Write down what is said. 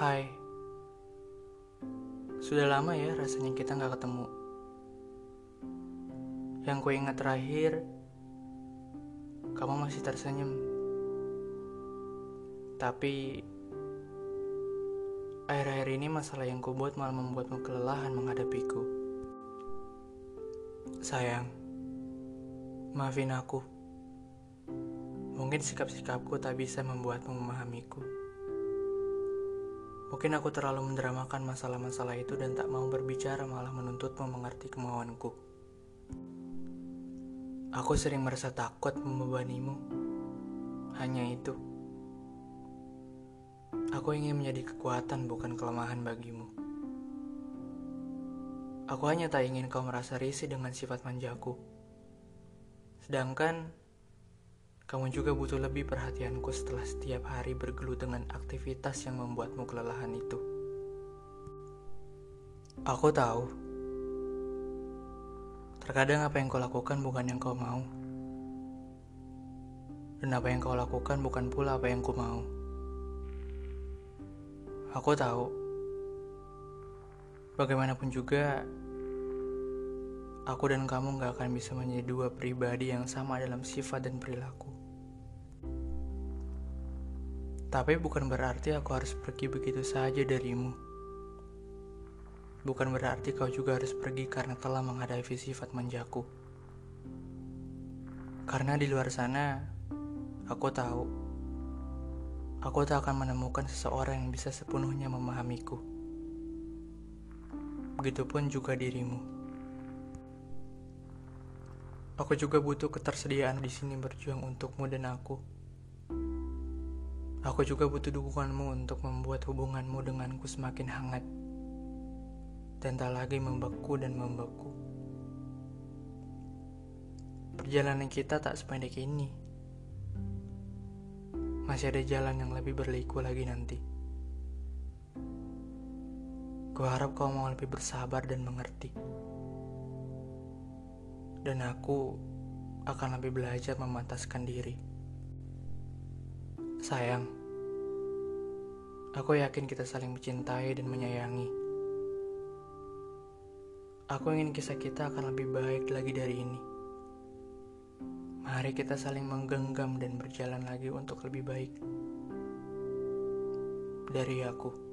Hai, sudah lama ya rasanya kita nggak ketemu. Yang ku ingat terakhir, kamu masih tersenyum. Tapi akhir-akhir ini masalah yang ku buat malah membuatmu kelelahan menghadapiku. Sayang, maafin aku. Mungkin sikap-sikapku tak bisa membuatmu memahamiku. Mungkin aku terlalu mendramakan masalah-masalah itu dan tak mau berbicara malah menuntutmu mengerti kemauanku. Aku sering merasa takut membebanimu. Hanya itu. Aku ingin menjadi kekuatan bukan kelemahan bagimu. Aku hanya tak ingin kau merasa risih dengan sifat manjaku. Sedangkan kamu juga butuh lebih perhatianku setelah setiap hari bergelut dengan aktivitas yang membuatmu kelelahan itu. Aku tahu. Terkadang apa yang kau lakukan bukan yang kau mau. Dan apa yang kau lakukan bukan pula apa yang ku mau. Aku tahu. Bagaimanapun juga, aku dan kamu gak akan bisa menjadi dua pribadi yang sama dalam sifat dan perilaku. Tapi bukan berarti aku harus pergi begitu saja darimu. Bukan berarti kau juga harus pergi karena telah menghadapi sifat manjaku. Karena di luar sana, aku tahu. Aku tak akan menemukan seseorang yang bisa sepenuhnya memahamiku. Begitupun juga dirimu. Aku juga butuh ketersediaan di sini berjuang untukmu dan aku. Aku juga butuh dukunganmu untuk membuat hubunganmu denganku semakin hangat dan tak lagi membeku dan membeku. Perjalanan kita tak sependek ini. Masih ada jalan yang lebih berliku lagi nanti. Ku harap kau mau lebih bersabar dan mengerti. Dan aku akan lebih belajar memantaskan diri. Sayang, aku yakin kita saling mencintai dan menyayangi. Aku ingin kisah kita akan lebih baik lagi dari ini. Mari kita saling menggenggam dan berjalan lagi untuk lebih baik. Dari aku.